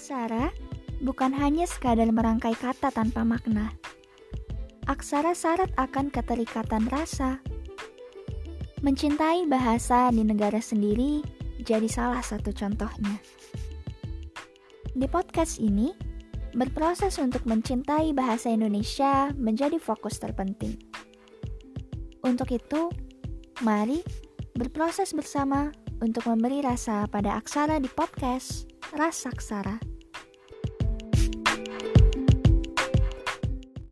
Aksara bukan hanya sekadar merangkai kata tanpa makna. Aksara syarat akan keterikatan rasa. Mencintai bahasa di negara sendiri jadi salah satu contohnya. Di podcast ini, berproses untuk mencintai bahasa Indonesia menjadi fokus terpenting. Untuk itu, mari berproses bersama untuk memberi rasa pada aksara di podcast Rasaksara.